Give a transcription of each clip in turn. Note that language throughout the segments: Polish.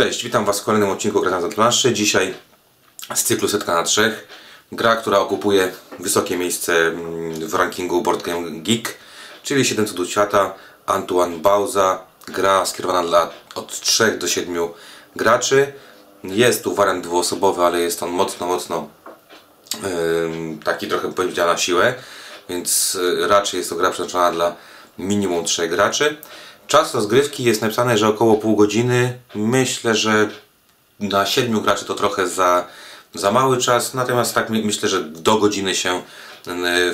Cześć, witam Was w kolejnym odcinku Gra na planszy. Dzisiaj z cyklu Setka na trzech. Gra, która okupuje wysokie miejsce mm, w rankingu Board Game Geek, czyli 7 cudów świata, Antoine Bauza. Gra skierowana dla od 3 do 7 graczy. Jest tu wariant dwuosobowy, ale jest on mocno, mocno taki trochę powiedział na siłę, więc y, raczej jest to gra przeznaczona dla minimum 3 graczy. Czas rozgrywki jest napisane, że około pół godziny. Myślę, że na 7 graczy to trochę za, za mały czas, natomiast tak my- myślę, że do godziny się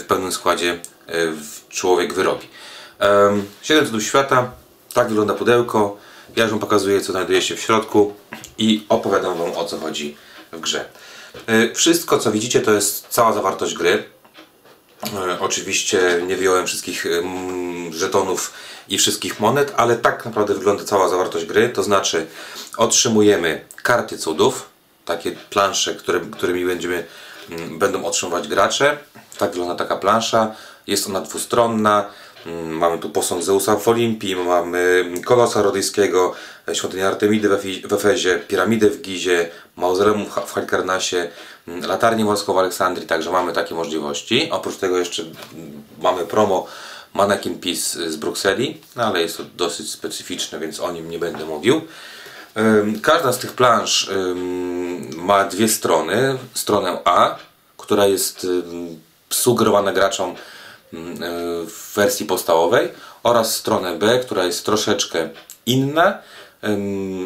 w pełnym składzie y, człowiek wyrobi. Em, 7 cudów świata, tak wygląda pudełko. Ja już Wam pokazuję, co znajduje się w środku i opowiadam Wam o co chodzi w grze. Y, Wszystko, co widzicie, to jest cała zawartość gry. E, Oczywiście nie wyjąłem wszystkich mm, żetonów i wszystkich monet, ale tak naprawdę wygląda cała zawartość gry. To znaczy otrzymujemy karty cudów, takie plansze, które, którymi będziemy, będą otrzymywać gracze. Tak wygląda taka plansza. Jest ona dwustronna. Mm, Mamy tu posąg Zeusa w Olimpii, mamy Kolosa Rodyjskiego, e, świątynię Artemidy w Efezie, piramidę w Gizie, mauzoleum w Ha- w Halikarnasie, mm, latarnię morską w Aleksandrii, także mamy takie możliwości. Oprócz tego jeszcze mm, mamy promo Mannequin Piece z Brukseli, no ale jest to dosyć specyficzne, więc o nim nie będę mówił. Każda z tych plansz ym, ma dwie strony. Stronę A, która jest sugerowana graczom w wersji podstawowej oraz stronę B, która jest troszeczkę inna.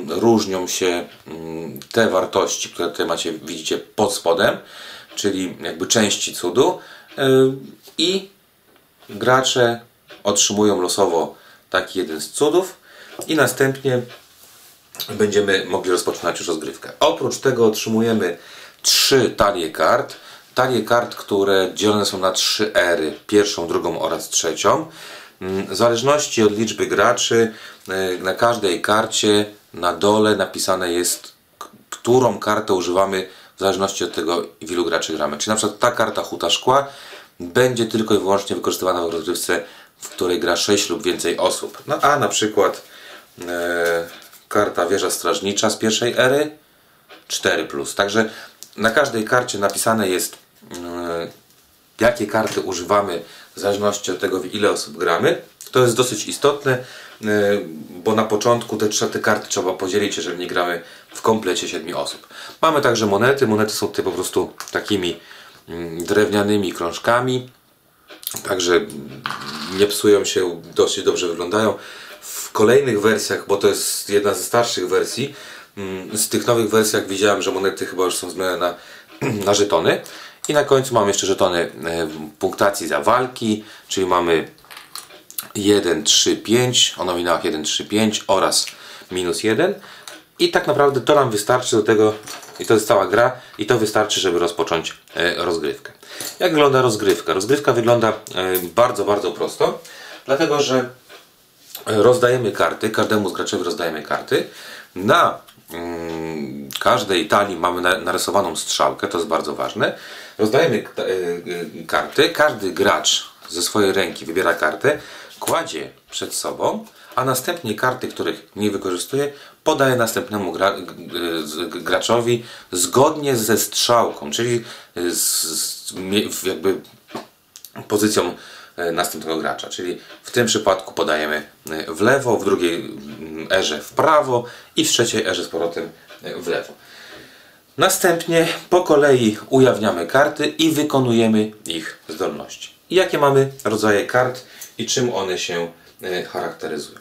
Różnią się ym, te wartości, które tutaj macie, widzicie pod spodem, czyli jakby części cudu i gracze otrzymują losowo taki jeden z cudów i następnie będziemy mogli rozpoczynać już rozgrywkę. Oprócz tego otrzymujemy trzy talie kart. Talie kart, które dzielone są na trzy ery. Pierwszą, drugą oraz trzecią. Mm, W zależności od liczby graczy, y, na każdej karcie na dole napisane jest, którą kartę używamy w zależności od tego, ilu graczy gramy. Czyli na przykład ta karta huta szkła będzie tylko i wyłącznie wykorzystywana w rozgrywce, w której gra 6 lub więcej osób. No a na przykład e, karta wieża strażnicza z pierwszej ery 4. Także na każdej karcie napisane jest e, jakie karty używamy w zależności od tego, w ile osób gramy. To jest dosyć istotne, e, bo na początku te, te karty trzeba podzielić, jeżeli nie gramy w komplecie 7 osób. Mamy także monety. Monety są tutaj po prostu takimi mm, drewnianymi krążkami. Także nie psują się, dosyć dobrze wyglądają. W kolejnych wersjach, bo to jest jedna ze starszych wersji, mm, z tych nowych wersjach widziałem, że monety chyba już są zmienione na, na żetony. I na końcu mamy jeszcze żetony e, punktacji za walki, czyli mamy 1, 3, 5 o nominałach 1, 3, 5 oraz minus 1 i tak naprawdę to nam wystarczy do tego i to jest cała gra i to wystarczy, żeby rozpocząć e, rozgrywkę. Jak wygląda rozgrywka? Rozgrywka wygląda e, bardzo, bardzo prosto, dlatego że rozdajemy karty, każdemu z graczowi rozdajemy karty. Na mm, każdej talii mamy na- narysowaną strzałkę, to jest bardzo ważne. Rozdajemy e, e, karty, każdy gracz ze swojej ręki wybiera kartę, kładzie przed sobą, a następnie karty, których nie wykorzystuje, podaje następnemu gra, graczowi zgodnie ze strzałką, czyli z, jakby pozycją e, następnego gracza. Czyli w tym przypadku podajemy w lewo, w drugiej mm, erze w prawo i w trzeciej erze z powrotem w lewo. Następnie po kolei ujawniamy karty i wykonujemy ich zdolności. Jakie mamy rodzaje kart i czym one się e, charakteryzują?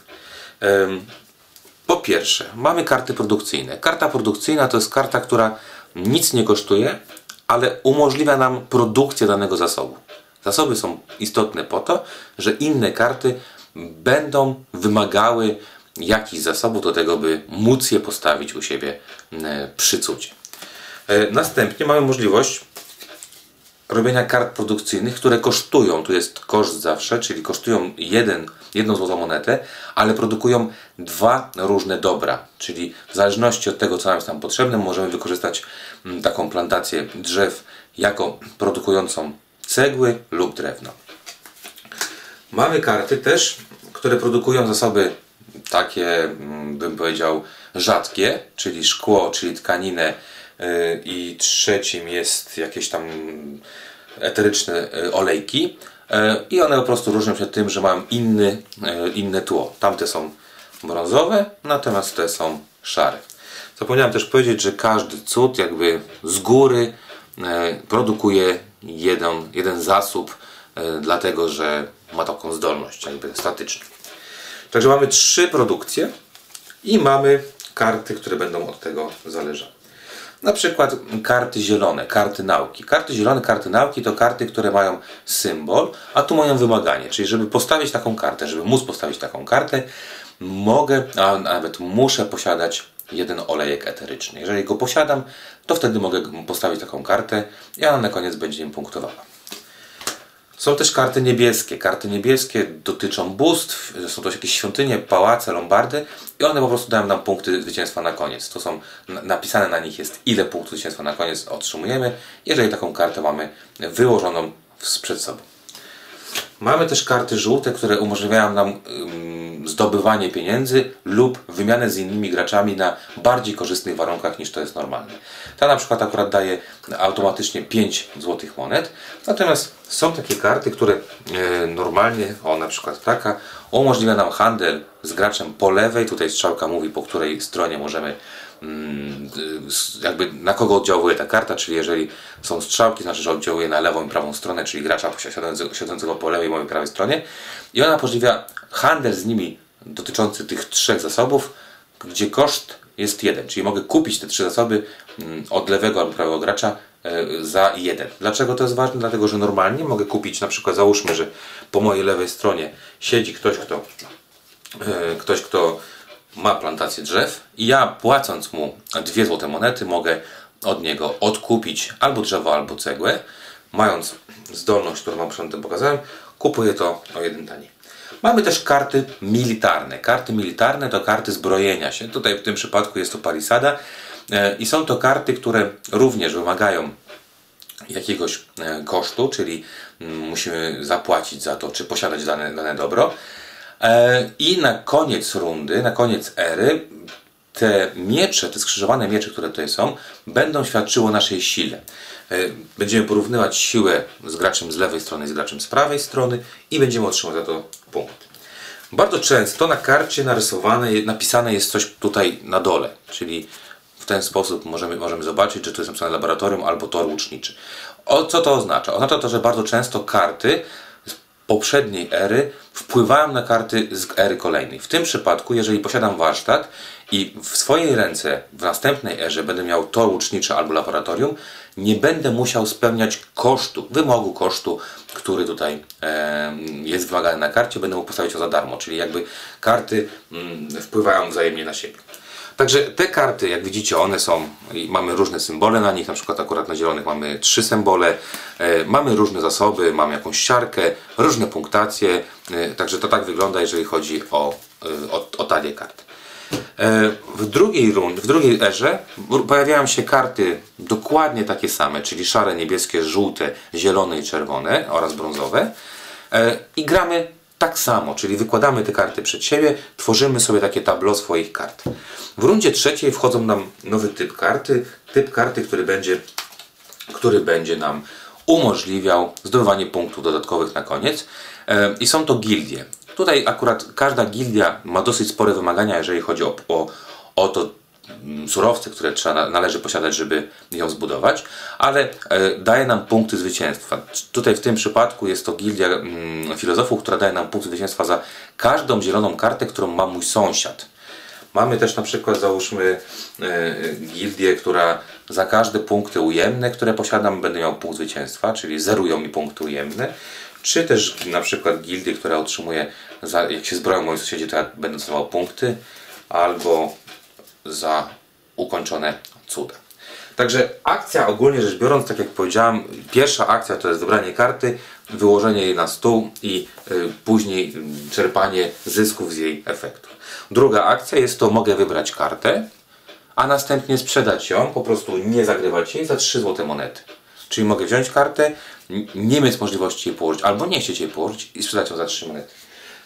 Po pierwsze, mamy karty produkcyjne. Karta produkcyjna to jest karta, która nic nie kosztuje, ale umożliwia nam produkcję danego zasobu. Zasoby są istotne po to, że inne karty będą wymagały jakichś zasobów do tego, by móc je postawić u siebie e, przy cudzie. E, Następnie mamy możliwość robienia kart produkcyjnych, które kosztują, tu jest koszt zawsze, czyli kosztują jeden, jedną złotą monetę, ale produkują dwa różne dobra, czyli w zależności od tego, co nam jest tam potrzebne, możemy wykorzystać mm, taką plantację drzew jako produkującą cegły lub drewno. Mamy karty też, które produkują zasoby takie, mm, bym powiedział, rzadkie, czyli szkło, czyli tkaninę i trzecim jest jakieś tam eteryczne y, olejki y, i one po prostu różnią się tym, że mają inny, inne tło. Tamte są brązowe, natomiast te są szare. Zapomniałem też powiedzieć, że każdy cud jakby z góry produkuje jeden, jeden zasób, dlatego że ma taką zdolność jakby statyczną. Także mamy trzy produkcje i mamy karty, które będą od tego zależały. Na przykład karty zielone, karty nauki. Karty zielone, karty nauki to karty, które mają symbol, a tu mają wymaganie. Czyli żeby postawić taką kartę, żeby móc postawić taką kartę, mogę, a nawet muszę posiadać jeden olejek eteryczny. Jeżeli go posiadam, to wtedy mogę postawić taką kartę i ona na koniec będzie im punktowała. Są też karty niebieskie. Karty niebieskie dotyczą bóstw, są to jakieś świątynie, pałace, lombardy i one po prostu dają nam punkty zwycięstwa na koniec. To są napisane na nich jest ile punktów zwycięstwa na koniec otrzymujemy, jeżeli taką kartę mamy wyłożoną przed sobą. Mamy też karty żółte, które umożliwiają nam zdobywanie pieniędzy lub wymianę z innymi graczami na bardziej korzystnych warunkach niż to jest normalne. Ta na przykład akurat daje automatycznie 5 złotych monet, natomiast są takie karty, które e, normalnie, o na przykład taka, umożliwia nam handel z graczem po lewej, tutaj strzałka mówi po której stronie możemy jakby na kogo oddziałuje ta karta, czyli jeżeli są strzałki, znaczy, że oddziałuje na lewą i prawą stronę, czyli gracza siedzącego, siedzącego po lewej i mojej prawej stronie i ona umożliwia handel z nimi dotyczący tych trzech zasobów, gdzie koszt jest jeden, czyli mogę kupić te trzy zasoby mm, od lewego albo prawego gracza e, za jeden. Dlaczego to jest ważne? Dlatego, że normalnie mogę kupić, na przykład załóżmy, że po mojej lewej stronie siedzi ktoś, kto e, ktoś, kto ma plantację drzew i ja płacąc mu dwie złote monety mogę od niego odkupić albo drzewo, albo cegłę. Mając zdolność, którą Wam przedtem pokazałem, kupuję to o jeden taniej. Mamy też karty militarne. Karty militarne to karty zbrojenia się. Tutaj w tym przypadku jest to palisada e, i są to karty, które również wymagają jakiegoś e, kosztu, czyli mm, musimy zapłacić za to, czy posiadać dane, dane dobro. E, I na koniec rundy, na koniec ery, te miecze, te skrzyżowane miecze, które tutaj są, będą świadczyły o naszej sile. E, będziemy porównywać siłę z graczem z lewej strony z graczem z prawej strony i będziemy otrzymywać za to punkt. Bardzo często na karcie narysowane, napisane jest coś tutaj na dole, czyli w ten sposób możemy, możemy zobaczyć, czy to jest napisane laboratorium albo tor łuczniczy. O, co to oznacza? Oznacza to, że bardzo często karty poprzedniej ery wpływają na karty z ery kolejnej. W tym przypadku, jeżeli posiadam warsztat i w swojej ręce w następnej erze będę miał tor łuczniczy albo laboratorium, nie będę musiał spełniać kosztu, wymogu kosztu, który tutaj jest wymagany na karcie, będę mógł postawić to za darmo, czyli jakby karty mm, wpływają wzajemnie na siebie. Także te karty, jak widzicie, one są, mamy różne symbole na nich, na przykład akurat na zielonych mamy trzy symbole, e, mamy różne zasoby, mamy jakąś siarkę, różne punktacje, e, także to tak wygląda, jeżeli chodzi o, e, o, o talię kart. W drugiej rund, w drugiej erze pojawiają się karty dokładnie takie same, czyli szare, niebieskie, żółte, zielone i czerwone oraz brązowe. I gramy tak samo, czyli wykładamy te karty przed siebie, tworzymy sobie takie tablo swoich kart. W rundzie trzeciej wchodzą nam nowy typ karty, typ karty, który będzie, który będzie nam umożliwiał zdobywanie punktów dodatkowych na koniec e, i są to gildie. Tutaj akurat każda gildia ma dosyć spore wymagania, jeżeli chodzi o, o, o to, surowce, które trzeba, należy posiadać, żeby ją zbudować, ale e, daje nam punkty zwycięstwa. Tutaj w tym przypadku jest to gildia mm, filozofów, która daje nam punkt zwycięstwa za każdą zieloną kartę, którą ma mój sąsiad. Mamy też na przykład, załóżmy, e, gildię, która za każde punkty ujemne, które posiadam, będę miał punkt zwycięstwa, czyli zerują mi punkty ujemne. Czy też na przykład gildię, która otrzymuje, jak się zbroją moi sąsiedzi, to ja będę punkty, albo za ukończone cuda. Także akcja ogólnie rzecz biorąc, tak jak powiedziałem, pierwsza akcja to jest wybranie karty, wyłożenie jej na stół i y, później y, czerpanie zysków z jej efektu. Druga akcja jest to mogę wybrać kartę, a następnie sprzedać ją, po prostu nie zagrywać jej za 3 złote monety. Czyli mogę wziąć kartę, nie mieć możliwości jej położyć, albo nie chcieć jej położyć i sprzedać ją za 3 monety.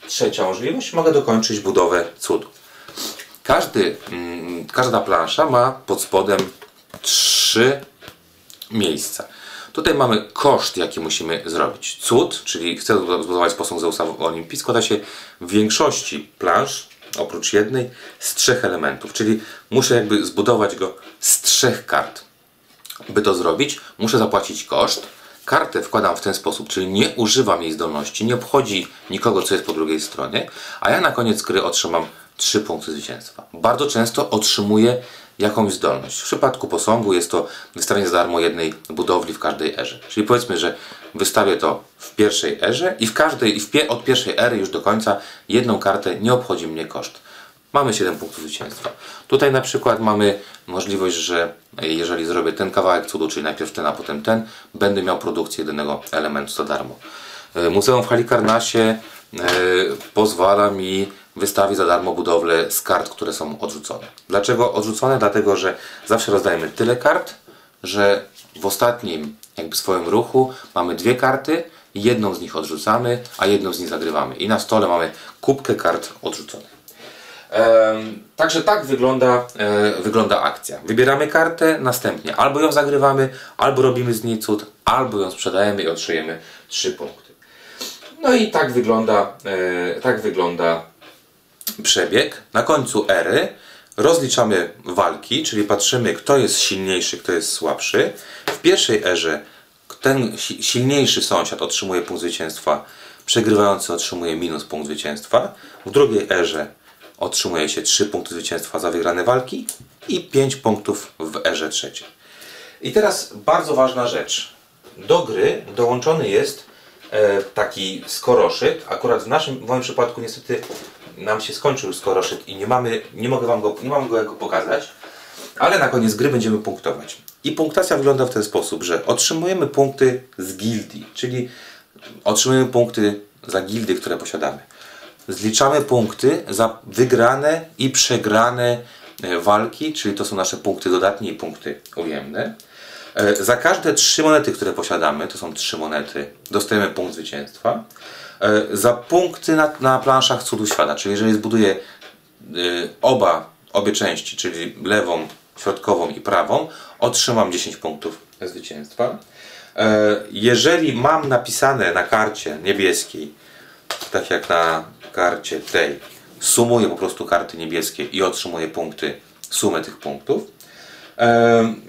trzecia możliwość, mogę dokończyć budowę cudu. Każdy, mm, każda plansza ma pod spodem trzy miejsca. Tutaj mamy koszt, jaki musimy zrobić. Cud, czyli chcę zbudować posąg Zeusa w Olimpii, składa się w większości plansz, oprócz jednej, z trzech elementów. Czyli muszę jakby zbudować go z trzech kart. By to zrobić, muszę zapłacić koszt. Kartę wkładam w ten sposób, czyli nie używam jej zdolności, nie obchodzi nikogo, co jest po drugiej stronie, a ja na koniec gry otrzymam 3 punkty zwycięstwa. Bardzo często otrzymuję jakąś zdolność. W przypadku posągu jest to wystawienie za darmo jednej budowli w każdej erze. Czyli powiedzmy, że wystawię to w pierwszej erze i w każdej, i w pie, od pierwszej ery już do końca jedną kartę nie obchodzi mnie koszt. Mamy 7 punktów zwycięstwa. Tutaj na przykład mamy możliwość, że jeżeli zrobię ten kawałek cudu, czyli najpierw ten, a potem ten, będę miał produkcję jedynego elementu za darmo. E, Muzeum w Halikarnasie e, pozwala mi wystawić za darmo budowlę z kart, które są odrzucone. Dlaczego odrzucone? Dlatego, że zawsze rozdajemy tyle kart, że w ostatnim jakby swoim ruchu mamy dwie karty, jedną z nich odrzucamy, a jedną z nich zagrywamy. I na stole mamy kubkę kart odrzuconych. Em, Także tak wygląda, e, wygląda akcja. Wybieramy kartę, następnie albo ją zagrywamy, albo robimy z niej cud, albo ją sprzedajemy i otrzymujemy 3 punkty. No i tak wygląda, e, tak wygląda przebieg. Na końcu ery rozliczamy walki, czyli patrzymy, kto jest silniejszy, kto jest słabszy. W pierwszej erze ten si- silniejszy sąsiad otrzymuje punkt zwycięstwa, przegrywający otrzymuje minus punkt zwycięstwa. W drugiej erze otrzymuje się 3 punkty zwycięstwa za wygrane walki i 5 punktów w erze trzeciej. I teraz bardzo ważna rzecz. Do gry dołączony jest e, taki skoroszyt. Akurat w naszym w moim przypadku niestety nam się skończył już skoroszyt i nie mamy, nie mogę wam go, nie mam go jak go pokazać, ale na koniec gry będziemy punktować. I punktacja wygląda w ten sposób, że otrzymujemy punkty z gildii, czyli otrzymujemy punkty za gildy, które posiadamy. Zliczamy punkty za wygrane i przegrane e, walki, czyli to są nasze punkty dodatnie i punkty ujemne. E, Za każde trzy monety, które posiadamy, to są trzy monety, dostajemy punkt zwycięstwa. E, Za punkty na, na planszach cudu świata, czyli jeżeli zbuduję e, oba, obie części, czyli lewą, środkową i prawą, otrzymam 10 punktów zwycięstwa. Jeżeli mam napisane na karcie niebieskiej, tak jak na karcie tej, sumuję po prostu karty niebieskie i otrzymuję punkty, sumę tych punktów.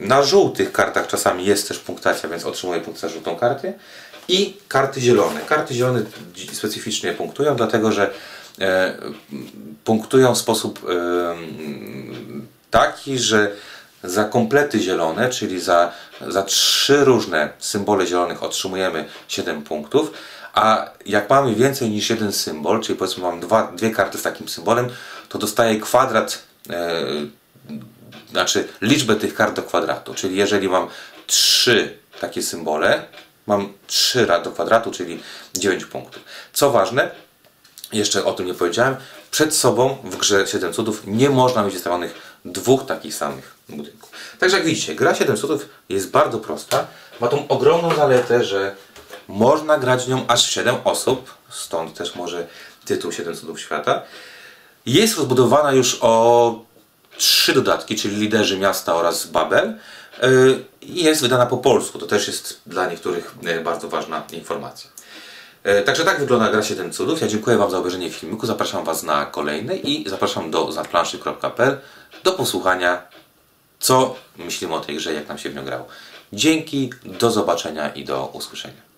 Na żółtych kartach czasami jest też punktacja, więc otrzymuję punkt za żółtą kartę. I karty zielone. Karty zielone specyficznie punktują, dlatego że e, punktują w sposób taki, że za komplety zielone, czyli za, za trzy różne symbole zielonych otrzymujemy 7 punktów, a jak mamy więcej niż jeden symbol, czyli powiedzmy mam dwa, dwie karty z takim symbolem, to dostaję kwadrat e, znaczy liczbę tych kart do kwadratu. Czyli jeżeli mam trzy takie symbole, mam 3 do kwadratu, czyli 9 punktów. Co ważne, jeszcze o tym nie powiedziałem, przed sobą w grze 7 cudów nie można mieć wystawionych dwóch takich samych budynków. Także jak widzicie, gra 7 cudów jest bardzo prosta. Ma tą ogromną zaletę, że można grać nią aż 7 osób, stąd też może tytuł 7 cudów świata. Jest rozbudowana już o trzy dodatki, czyli liderzy miasta oraz Babel. I jest wydana po polsku. To też jest dla niektórych yy, bardzo ważna informacja. Yy, Także tak wygląda gra 7 cudów. Ja dziękuję Wam za obejrzenie filmiku. Zapraszam Was na kolejny i zapraszam do zaplanszy.pl do posłuchania, co myślimy o tej grze, jak nam się w nią grało. Dzięki, do zobaczenia i do usłyszenia.